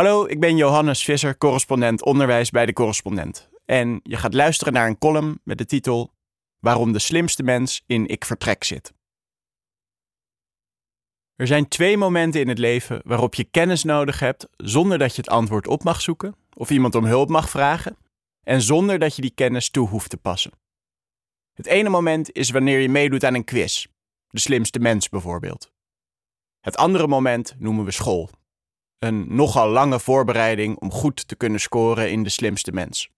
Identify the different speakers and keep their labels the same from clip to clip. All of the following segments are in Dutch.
Speaker 1: Hallo, ik ben Johannes Visser, correspondent onderwijs bij de Correspondent. En je gaat luisteren naar een column met de titel Waarom de slimste mens in Ik Vertrek zit. Er zijn twee momenten in het leven waarop je kennis nodig hebt zonder dat je het antwoord op mag zoeken of iemand om hulp mag vragen en zonder dat je die kennis toe hoeft te passen. Het ene moment is wanneer je meedoet aan een quiz, de slimste mens bijvoorbeeld. Het andere moment noemen we school. Een nogal lange voorbereiding om goed te kunnen scoren in de slimste mens.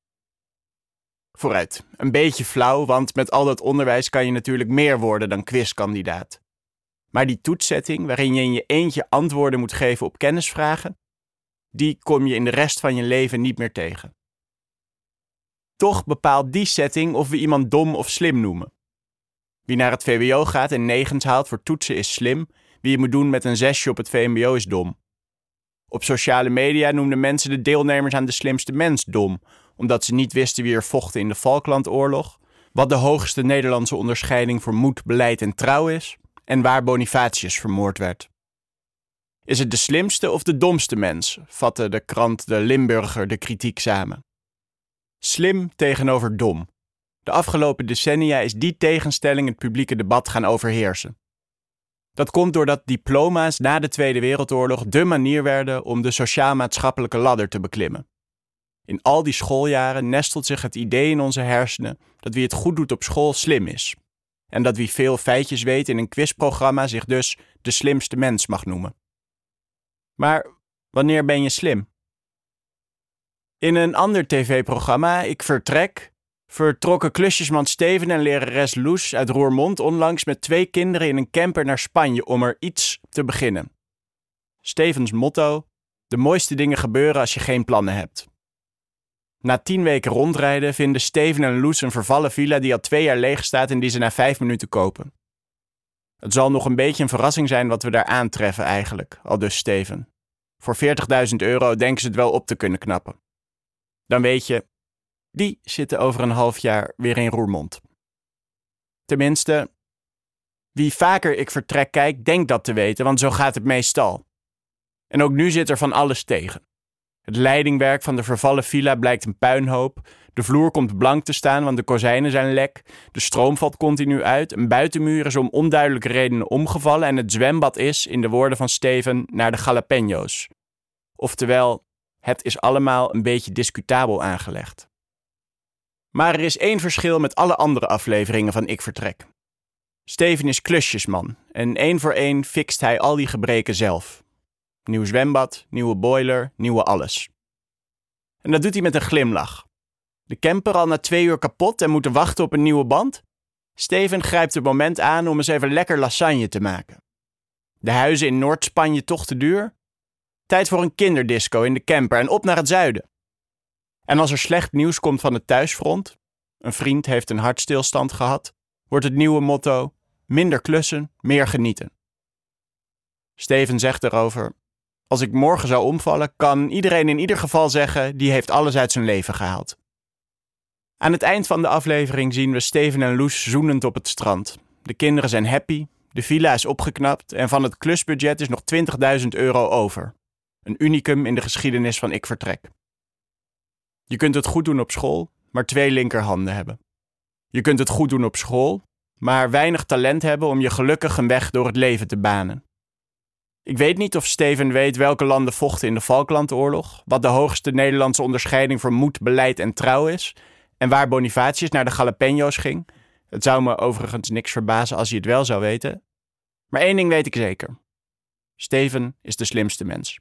Speaker 1: Vooruit, een beetje flauw, want met al dat onderwijs kan je natuurlijk meer worden dan quizkandidaat. Maar die toetsetting, waarin je in je eentje antwoorden moet geven op kennisvragen, die kom je in de rest van je leven niet meer tegen. Toch bepaalt die setting of we iemand dom of slim noemen. Wie naar het VWO gaat en negens haalt voor toetsen is slim, wie je moet doen met een zesje op het VMBO is dom. Op sociale media noemden mensen de deelnemers aan de slimste mens dom, omdat ze niet wisten wie er vochten in de Falklandoorlog, wat de hoogste Nederlandse onderscheiding voor moed, beleid en trouw is en waar Bonifatius vermoord werd. Is het de slimste of de domste mens? vatte de krant De Limburger de kritiek samen. Slim tegenover dom. De afgelopen decennia is die tegenstelling het publieke debat gaan overheersen. Dat komt doordat diploma's na de Tweede Wereldoorlog de manier werden om de sociaal-maatschappelijke ladder te beklimmen. In al die schooljaren nestelt zich het idee in onze hersenen dat wie het goed doet op school slim is. En dat wie veel feitjes weet in een quizprogramma zich dus de slimste mens mag noemen. Maar wanneer ben je slim? In een ander tv-programma, Ik Vertrek, vertrokken klusjesman Steven en lerares Loes uit Roermond onlangs met twee kinderen in een camper naar Spanje om er iets te beginnen. Stevens motto: De mooiste dingen gebeuren als je geen plannen hebt. Na tien weken rondrijden vinden Steven en Loes een vervallen villa die al twee jaar leeg staat en die ze na vijf minuten kopen. Het zal nog een beetje een verrassing zijn wat we daar aantreffen eigenlijk, al dus Steven. Voor 40.000 euro denken ze het wel op te kunnen knappen. Dan weet je, die zitten over een half jaar weer in Roermond. Tenminste, wie vaker ik vertrek kijk, denkt dat te weten, want zo gaat het meestal. En ook nu zit er van alles tegen. Het leidingwerk van de vervallen villa blijkt een puinhoop. De vloer komt blank te staan, want de kozijnen zijn lek. De stroom valt continu uit. Een buitenmuur is om onduidelijke redenen omgevallen. En het zwembad is, in de woorden van Steven, naar de jalapenos. Oftewel, het is allemaal een beetje discutabel aangelegd. Maar er is één verschil met alle andere afleveringen van Ik Vertrek. Steven is klusjesman en één voor één fixt hij al die gebreken zelf. Nieuw zwembad, nieuwe boiler, nieuwe alles. En dat doet hij met een glimlach. De camper al na twee uur kapot en moeten wachten op een nieuwe band? Steven grijpt het moment aan om eens even lekker lasagne te maken. De huizen in Noord-Spanje toch te duur? Tijd voor een kinderdisco in de camper en op naar het zuiden. En als er slecht nieuws komt van het thuisfront, een vriend heeft een hartstilstand gehad, wordt het nieuwe motto: minder klussen, meer genieten. Steven zegt erover: Als ik morgen zou omvallen, kan iedereen in ieder geval zeggen: die heeft alles uit zijn leven gehaald. Aan het eind van de aflevering zien we Steven en Loes zoenend op het strand. De kinderen zijn happy, de villa is opgeknapt en van het klusbudget is nog 20.000 euro over. Een unicum in de geschiedenis van Ik Vertrek. Je kunt het goed doen op school, maar twee linkerhanden hebben. Je kunt het goed doen op school, maar weinig talent hebben om je gelukkig een weg door het leven te banen. Ik weet niet of Steven weet welke landen vochten in de Falklandoorlog, wat de hoogste Nederlandse onderscheiding voor moed, beleid en trouw is, en waar Bonifatius naar de Jalapenos ging. Het zou me overigens niks verbazen als hij het wel zou weten. Maar één ding weet ik zeker. Steven is de slimste mens.